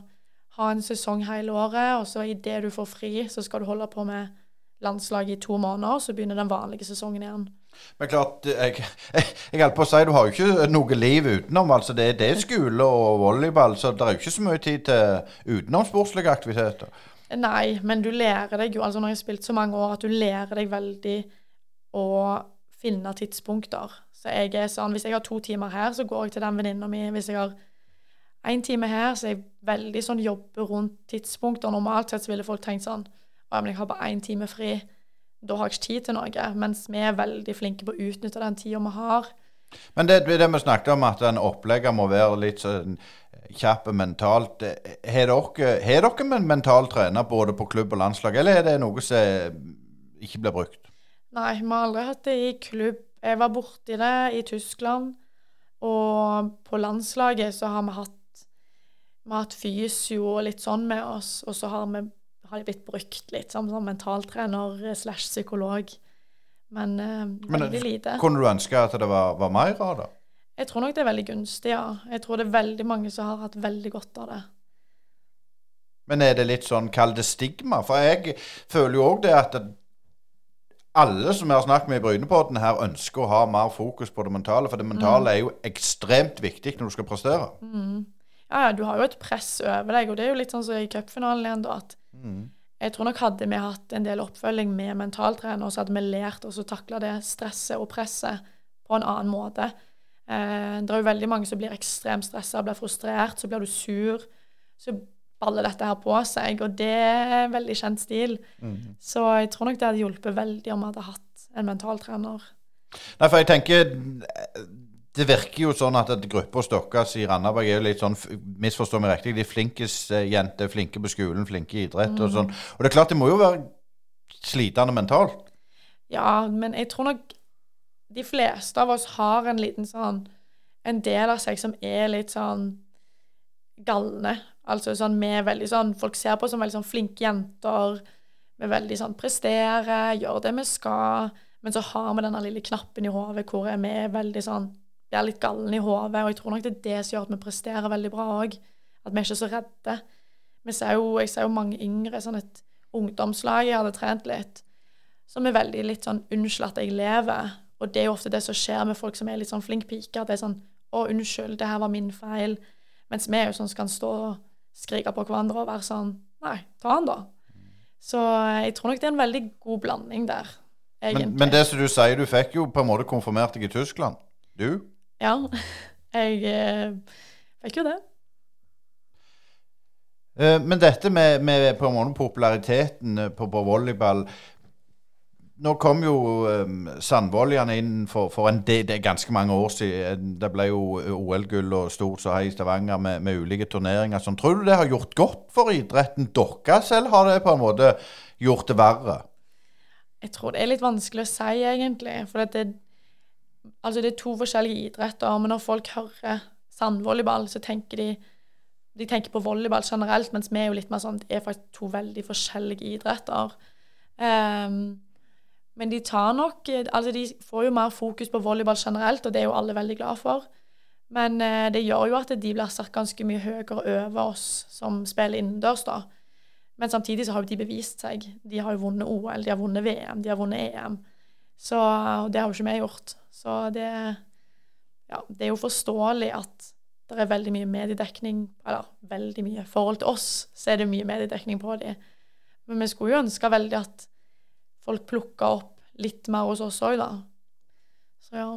ha en sesong hele året, og så idet du får fri, så skal du holde på med landslaget i to måneder, så begynner den vanlige sesongen igjen. Men klart, jeg, jeg, jeg holdt på å si du har jo ikke noe liv utenom. altså Det, det er skole og volleyball, så det er jo ikke så mye tid til utenomsportslige aktiviteter. Nei, men du lærer deg jo, altså når jeg har spilt så mange år, at du lærer deg veldig å finne tidspunkter. Så jeg er sånn, Hvis jeg har to timer her, så går jeg til den venninna mi. Hvis jeg har én time her, så er jeg veldig sånn jobber rundt tidspunkter. Normalt sett så ville folk tenkt sånn Å, men jeg har bare én time fri. Da har jeg ikke tid til noe. Mens vi er veldig flinke på å utnytte den tida vi har. Men det, det vi snakket om, at en opplegger må være litt sånn kjapp mentalt. Har dere, har dere en mental trener både på klubb og landslag, eller er det noe som ikke blir brukt? Nei, vi har aldri hatt det i klubb. Jeg var borti det i Tyskland. Og på landslaget så har vi hatt, vi har hatt fysio og litt sånn med oss. Og så har, vi, har blitt brukt litt som, som mentaltrener slash psykolog. Men eh, veldig lite. Kunne du ønske at det var, var mer av det? Jeg tror nok det er veldig gunstig, ja. Jeg tror det er veldig mange som har hatt veldig godt av det. Men er det litt sånn, kall det stigma? For jeg føler jo òg det at alle som jeg har snakket med i Brynepodden her, ønsker å ha mer fokus på det mentale. For det mentale mm. er jo ekstremt viktig når du skal prestere. Mm. Ja, ja, du har jo et press over deg, og det er jo litt sånn som i cupfinalen igjen, da. at mm. Jeg tror nok hadde vi hatt en del oppfølging med mentaltrener, så hadde vi lært oss å takle det stresset og presset på en annen måte. Eh, det er jo veldig mange som blir ekstremt stressa, blir frustrert, så blir du sur. Så baller dette her på seg, og det er en veldig kjent stil. Mm. Så jeg tror nok det hadde hjulpet veldig om vi hadde hatt en mentaltrener. Nei, for jeg tenker Det virker jo sånn at gruppa deres i Randaberg er litt sånn Misforstå meg riktig, de flinkeste jenter, flinke på skolen, flinke i idrett mm. og sånn. Og det er klart, det må jo være slitende mentalt. Ja, men jeg tror nok de fleste av oss har en liten sånn En del av seg som er litt sånn galne. Altså sånn vi er veldig sånn Folk ser på oss som veldig sånn flinke jenter. Vi er veldig sånn prestere, gjør det vi skal. Men så har vi denne lille knappen i hodet hvor vi er veldig sånn Vi er litt galne i hodet, og jeg tror nok det er det som gjør at vi presterer veldig bra òg. At vi er ikke så redde. Vi ser jo, jeg ser jo mange yngre, sånn et ungdomslag jeg hadde trent litt, som er veldig litt sånn 'Unnskyld at jeg lever'. Og det er jo ofte det som skjer med folk som er litt sånn flink pike. At det er sånn 'Å, unnskyld, det her var min feil'. Mens vi er jo sånn som kan stå og skrike på hverandre og være sånn Nei, ta han, da. Så jeg tror nok det er en veldig god blanding der. Men, men, det som du sier, du fikk jo på en måte konfirmert deg i Tyskland. Du? Ja, jeg eh, fikk jo det. Eh, men dette med, med på en måte populariteten eh, på, på volleyball nå kom jo um, Sandvoljene inn for, for en det, det er ganske mange år siden. Det ble jo OL-gull og stort så i Stavanger med, med, ulike turneringer. Sånn. Tror du det har gjort godt for idretten Dere selv har det på en måte gjort det verre? Jeg tror det er litt vanskelig å si, egentlig. For det, altså det er to forskjellige idretter. Men når folk hører sandvolleyball, så tenker de de tenker på volleyball generelt, mens vi er jo litt mer sånn Det er faktisk to veldig forskjellige idretter. Um, men de tar nok eh, Altså, de får jo mer fokus på volleyball generelt, og det er jo alle veldig glad for. Men eh, det gjør jo at de blir satt ganske mye høyere over oss som spiller innendørs, da. Men samtidig så har jo de bevist seg. De har jo vunnet OL, de har vunnet VM, de har vunnet EM. Så, og det har jo ikke vi gjort. Så det, ja, det er jo forståelig at det er veldig mye mediedekning Eller veldig mye. I forhold til oss så er det mye mediedekning på dem. Men vi skulle jo ønske veldig at folk plukka opp litt mer hos oss òg, da. Så ja.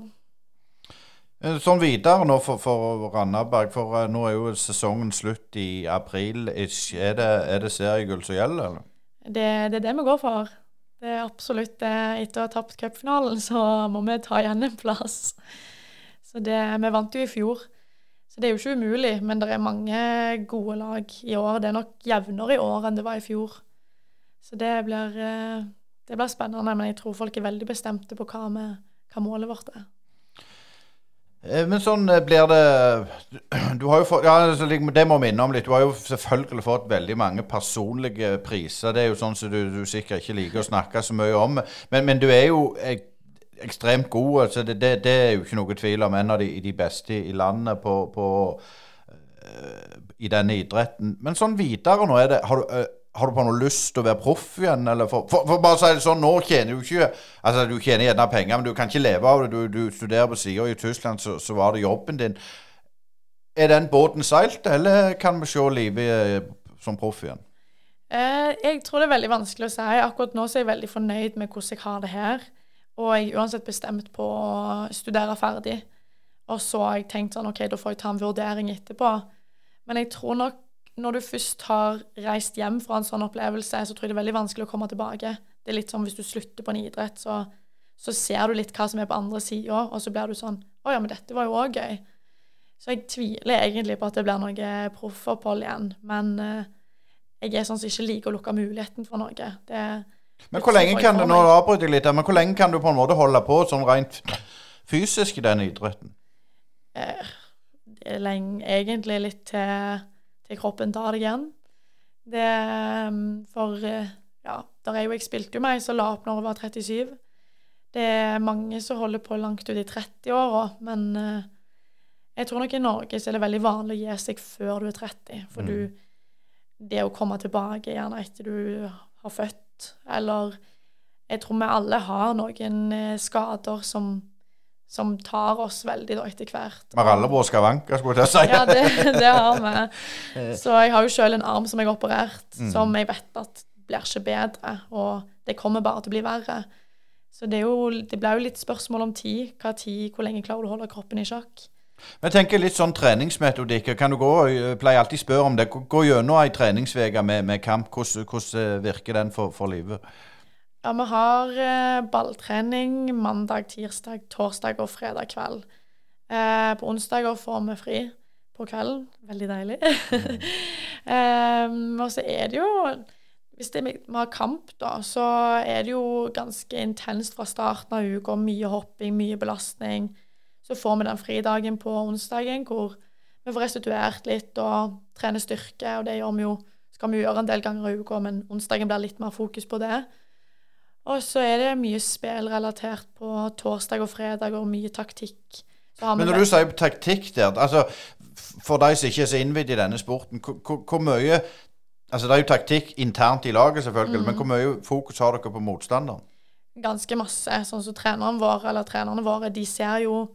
Eh, sånn videre nå for, for Randaberg, for uh, nå er jo sesongen slutt i april. Er det, er det seriegull som gjelder, eller? Det, det, er det vi går for. Det er absolutt det. Etter å ha tapt cupfinalen, så må vi ta igjen en plass. Så det, Vi vant jo i fjor, så det er jo ikke umulig. Men det er mange gode lag i år. Det er nok jevnere i år enn det var i fjor. Så det blir uh, det blir spennende, men jeg tror folk er veldig bestemte på hva, med, hva målet vårt er. Eh, men sånn eh, blir det Du har jo fått Ja, det må vi minne om litt. Du har jo selvfølgelig fått veldig mange personlige priser. Det er jo sånn som du, du sikkert ikke liker å snakke så mye om. Men, men du er jo ek, ekstremt god. Altså det, det, det, er jo ikke noe tvil om. En av de, de beste i landet på, på uh, i denne idretten. Men sånn videre nå, er det, har du har du på noe lyst til å være proff igjen? For, for, for bare å si det sånn, nå tjener du ikke Altså, du tjener gjerne penger, men du kan ikke leve av det. Du, du studerer på sida i Tyskland, så, så var det jobben din. Er den båten seilt, eller kan vi se livet eh, som proff igjen? Eh, jeg tror det er veldig vanskelig å si. Akkurat nå så er jeg veldig fornøyd med hvordan jeg har det her. Og jeg er uansett bestemt på å studere ferdig. Og så har jeg tenkt sånn OK, da får jeg ta en vurdering etterpå. Men jeg tror nok når du først har reist hjem fra en sånn opplevelse, så tror jeg det er veldig vanskelig å komme tilbake. Det er litt som hvis du slutter på en idrett, så, så ser du litt hva som er på andre sida, og så blir du sånn Å ja, men dette var jo òg gøy. Så jeg tviler egentlig på at det blir noe proffopphold igjen. Men uh, jeg er sånn som ikke liker å lukke muligheten for noe. Det, men hvor lenge kan du nå avbryter jeg litt, men hvor lenge kan du på en måte holde på sånn rent fysisk i den idretten? Uh, det lenge, egentlig litt til, til kroppen tar det igjen. Det mm, For eh, ja, der er jo Jeg spilte jo meg så la opp når jeg var 37. Det er mange som holder på langt ut i 30-åra, men uh, jeg tror nok i Norge så er det veldig vanlig å gi seg før du er 30. For mm. du det å komme tilbake gjerne etter du har født, eller Jeg tror vi alle har noen eh, skader som, som tar oss veldig da etter hvert. Vi har alle våre skavanker, skulle jeg si. ja, det, det, har vi. Så jeg har jo sjøl en arm som jeg har operert, mm. som jeg vet at blir ikke bedre, og det kommer bare til å bli verre. Så det, er jo, det blir jo litt spørsmål om tid. Hva tid, Hvor lenge klarer du å holde kroppen i sjakk? Jeg tenker litt sånn treningsmetodikk. Kan du gå, jeg pleier alltid å spørre om det. Gå gjennom ei treningsuke med, med, kamp. Hvordan, hvordan, eh, virker den for, for livet? Ja, vi har eh, balltrening mandag, tirsdag, torsdag og fredag kveld. Eh, på onsdager får vi fri på kvelden. Veldig deilig. um, og så er det jo Hvis det, vi har kamp, da, så er det jo ganske intenst fra starten av uka. Mye hopping, mye belastning. Så får vi den fridagen på onsdagen hvor vi får restituert litt og trener styrke, og det gjør vi jo, skal vi gjøre en del ganger i uka, men onsdagen blir litt mer fokus på det. Og så er det mye spillrelatert på torsdag og fredag, og mye taktikk. Men når du sier taktikk der, altså for de som ikke er så innvidd i denne sporten, hvor, mye Altså det er jo taktikk internt i laget, selvfølgelig, mm. men hvor mye fokus har dere på motstanderen? Ganske masse. Sånn som treneren vår, eller trenerne våre, de ser jo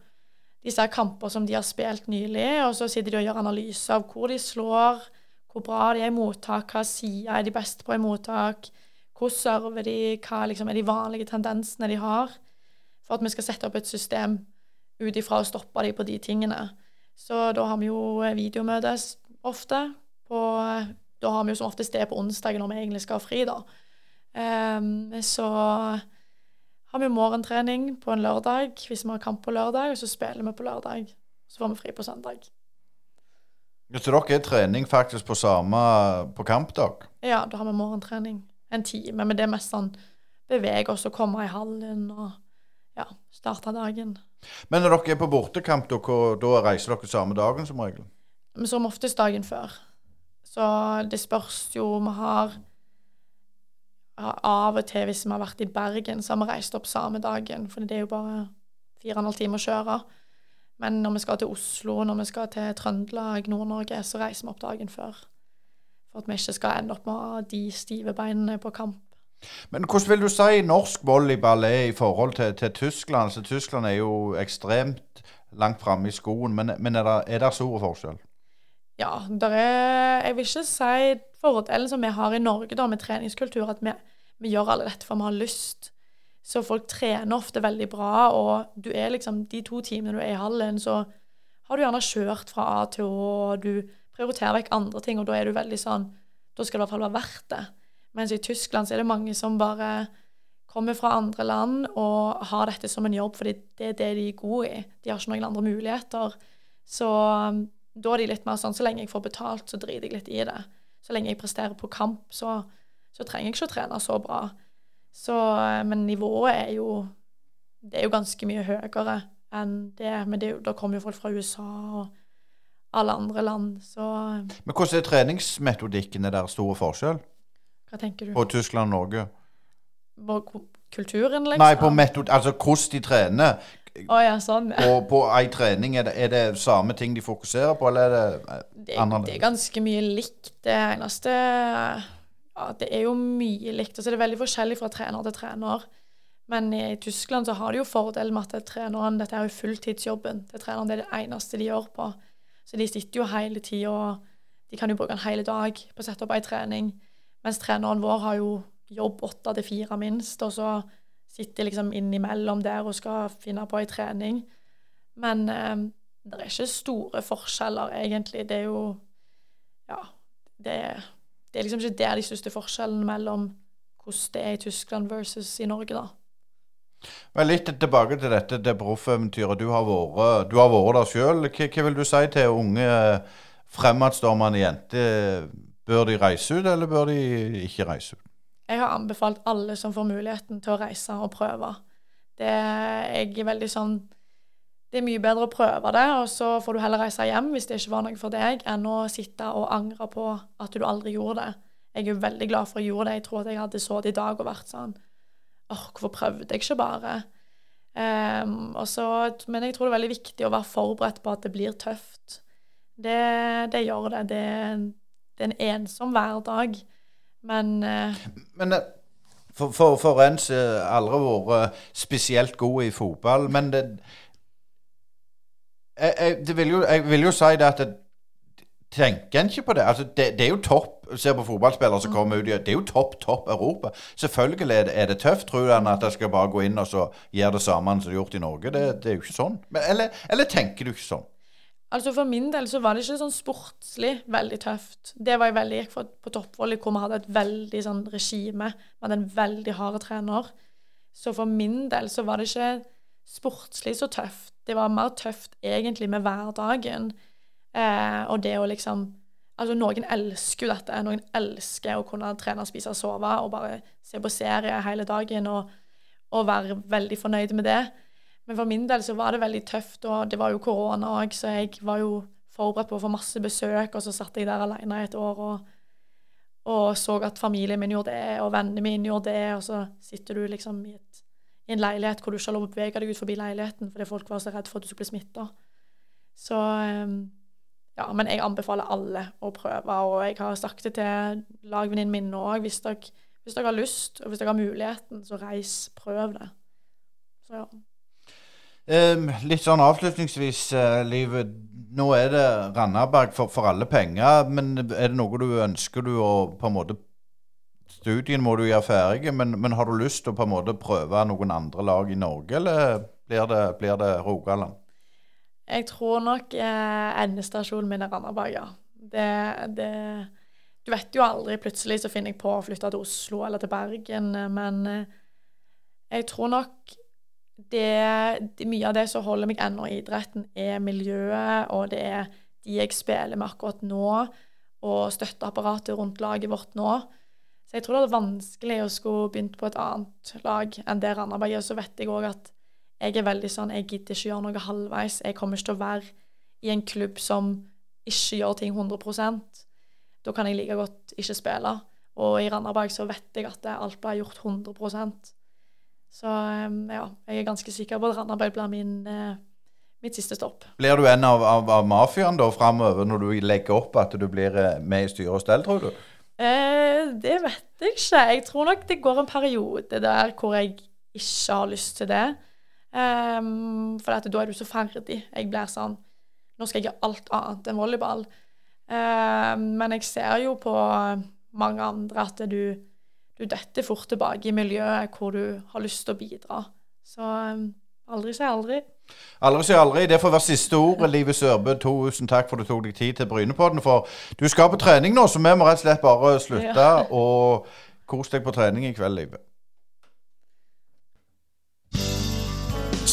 disse kamper som de har spilt nylig, og så sitter de og gjør analyse av hvor de slår, hvor bra de er i mottak, hva sida er de best på i mottak, hvordan server de, hva liksom er de vanlige tendensene de har, for at vi skal sette opp et system ut ifra å stoppe de på de tingene. Så da har vi jo videomøtes ofte. På, da har vi jo som oftest det på onsdagen når vi egentlig skal ha fri, da. Um, så har vi morgentrening på en lørdag hvis vi har kamp på lørdag, og så spiller vi på lørdag. Så får vi fri på søndag. Så dere er trening faktisk på samme på kampdag? Ja, da har vi morgentrening. En time. Men det er mest sånn bevege oss og komme i hallen og ja, starte dagen. Men når dere er på bortekamp, da, da reiser dere samme dagen som regel? Som oftest dagen før. Så det spørs jo Vi har av og til, hvis vi har vært i Bergen, så har vi reist opp samme dagen. For det er jo bare fire og en halv time å kjøre. Men når vi skal til Oslo, når vi skal til Trøndelag, Nord-Norge, så reiser vi opp dagen før. For at vi ikke skal ende opp med de stive beinene på kamp. Men hvordan vil du si norsk volleyball er i forhold til, til Tyskland? Så Tyskland er jo ekstremt langt framme i skoen, men, men er, det, er det stor forskjell? Ja, der er Jeg vil ikke si fordelen som vi har i Norge da med treningskultur, at vi, vi gjør alle dette for vi har lyst. Så folk trener ofte veldig bra, og du er liksom de to timene du er i hallen, så har du gjerne kjørt fra A til Å, og du prioriterer vekk andre ting, og da er du veldig sånn Da skal det i hvert fall være verdt det. Mens i Tyskland så er det mange som bare kommer fra andre land og har dette som en jobb, fordi det er det de er gode i. De har ikke noen andre muligheter. Så da er de litt mer sånn Så lenge jeg får betalt, så driter jeg litt i det. Så lenge jeg presterer på kamp, så, så trenger jeg ikke å trene så bra. Så, eh, men nivået er jo Det er jo ganske mye høyere enn det. Men det, da kommer jo folk fra USA og alle andre land, så eh. Men hvordan er treningsmetodikkene der store forskjell? Hva tenker du? På Tyskland og Norge? På kulturen, liksom? Nei, på metod, altså hvordan de trener. Oh, ja, sånn. Og på ei trening, er det, er det, samme ting de fokuserer på, eller er det annerledes? Det er ganske mye likt. Det eneste ja, det er jo mye likt. Og det er veldig forskjellig fra trener til trener. Men i Tyskland så har de jo fordelen med at treneren, dette er jo fulltidsjobben til treneren. Det er det eneste de gjør på. Så de sitter jo hele tida og de kan jo bruke en hel dag på å sette opp ei trening. Mens treneren vår har jo jobb åtte til fire minst, og så sitter de liksom innimellom der og skal finne på ei trening. Men eh, det er ikke store forskjeller, egentlig. Det er jo Ja. Det det er liksom ikke der de største forskjellene mellom hvordan det er i Tyskland versus i Norge, da. Men litt tilbake til dette det proffeventyret. Du har vært, du har vært der sjøl. Hva, vil du si til unge fremadstormende jenter? Bør de reise ut, eller bør de ikke reise ut? Jeg har anbefalt alle som får muligheten til å reise og prøve. Det, jeg er veldig sånn det er mye bedre å prøve det, og så får du heller reise hjem hvis det ikke var noe for deg, enn å sitte og angre på at du aldri gjorde det. Jeg er veldig glad for jeg gjorde det. Jeg tror at jeg hadde sittet i dag og vært sånn åh, hvorfor prøvde jeg ikke bare? Um, så, men jeg tror det er veldig viktig å være forberedt på at det blir tøft. Det, det gjør det. det. det. er en ensom hverdag, men uh, Men eh, for, for, for en som aldri har vært spesielt god i fotball, men det jeg, jeg, vil jo, jeg, vil jo, si det at jeg, Tenker en ikke på det? Altså, det, det, er jo topp Se på fotballspillere som kommer ut Det er jo topp, topp Europa. Selvfølgelig er det, tøft. Tror han at jeg skal bare gå inn og så gjøre det samme som de har gjort i Norge? Det, det, er jo ikke sånn. Men, eller, eller, tenker du ikke sånn? Altså For min del så var det ikke sånn sportslig veldig tøft. Det var jeg veldig gikk for på toppvolley, hvor vi hadde et veldig sånn regime. Vi hadde en veldig hard trener. Så for min del så var det ikke sportslig så tøft. Det var mer tøft egentlig med hverdagen. Eh, og det å liksom Altså, noen elsker jo dette. Noen elsker å kunne trene, spise sove og bare se på serie hele dagen og, og være veldig fornøyd med det. Men for min del så var det veldig tøft, og det var jo korona òg, så jeg var jo forberedt på å få masse besøk, og så satt jeg der alene et år og, og så at familien min gjorde det, og vennene mine gjorde det, og så sitter du liksom i et i en leilighet hvor du ikke har lov å bevege deg ut forbi leiligheten fordi folk var så redd for at du skulle bli smitta. Så ehm, ja, men jeg anbefaler alle å prøve, og jeg har sagt det til lagvenninnen min òg. Hvis, hvis, dere har lyst, og hvis dere har muligheten, så reis, prøv det. Så ja. Um, litt sånn avslutningsvis, uh, Liv. Nå er det Randaberg for, for alle penger, men er det noe du ønsker du å på en måte studien må du gjøre ferdig, men, men, har du lyst til å på en måte prøve noen andre lag i Norge, eller blir det, blir det Rogaland? Jeg tror nok eh, endestasjonen min er Randaberg. Det, det, Du vet jo aldri. Plutselig så finner jeg på å flytte til Oslo eller til Bergen, men eh, jeg tror nok det, Mye av det som holder meg ennå i idretten, er miljøet, og det er de jeg spiller med akkurat nå, og støtteapparatet rundt laget vårt nå. Så jeg tror det er vanskelig å skulle begynt på et annet lag enn det Randaberg er. Så vet jeg òg at jeg er veldig sånn Jeg gidder ikke gjøre noe halvveis. Jeg kommer ikke til å være i en klubb som ikke gjør ting 100% Da kan jeg like godt ikke spille. Og i Randaberg så vet jeg at alt blir gjort 100% Så ja, jeg er ganske sikker på at Randaberg blir min, eh, mitt siste stopp. Blir du en av, av, av mafiaen da framover, når du legger opp at du blir eh, med i styre og stell, tror du? Eh, det vet jeg ikke. Jeg tror nok det går en periode der hvor jeg ikke har lyst til det. Um, for da er du så ferdig. Jeg blir sånn Nå skal jeg gjøre alt annet enn volleyball. Um, men jeg ser jo på mange andre at du, du detter fort tilbake i miljøet hvor du har lyst til å bidra. Så um, aldri si aldri. Aldri si aldri. Det får være siste ord. Live Sørbø, tusen takk for at du tok deg tid til Brynepodden. For du skal på trening nå, så vi må rett og slett bare slutte. Ja. Og kos deg på trening i kveld, Live.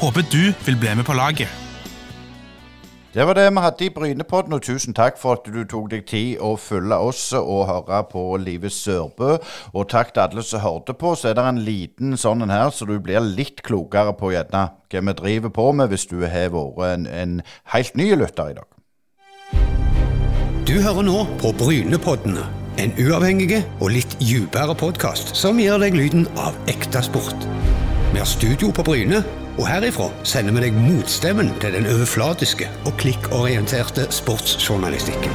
Håper du vil bli med på laget. Det var det vi hadde i Brynepodden, og tusen takk for at du tok deg tid å følge oss og høre på Live Sørbø. Og takk til alle som hørte på. Så er det en liten sånn en her, så du blir litt klokere på gjerne hva vi driver på med, hvis du har vært en, en helt ny lytter i dag. Du hører nå på Brynepoddene. En uavhengig og litt dypere podkast som gir deg lyden av ekte sport. Vi har studio på Bryne, og herifra sender vi deg motstemmen til den overflatiske og klikkorienterte sportsjournalistikken.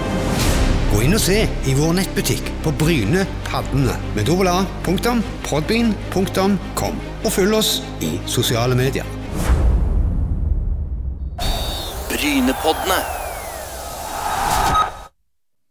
Gå inn og se i vår nettbutikk på Bryne Paddene med dobbel A. Og følg oss i sosiale medier. Brynepoddene.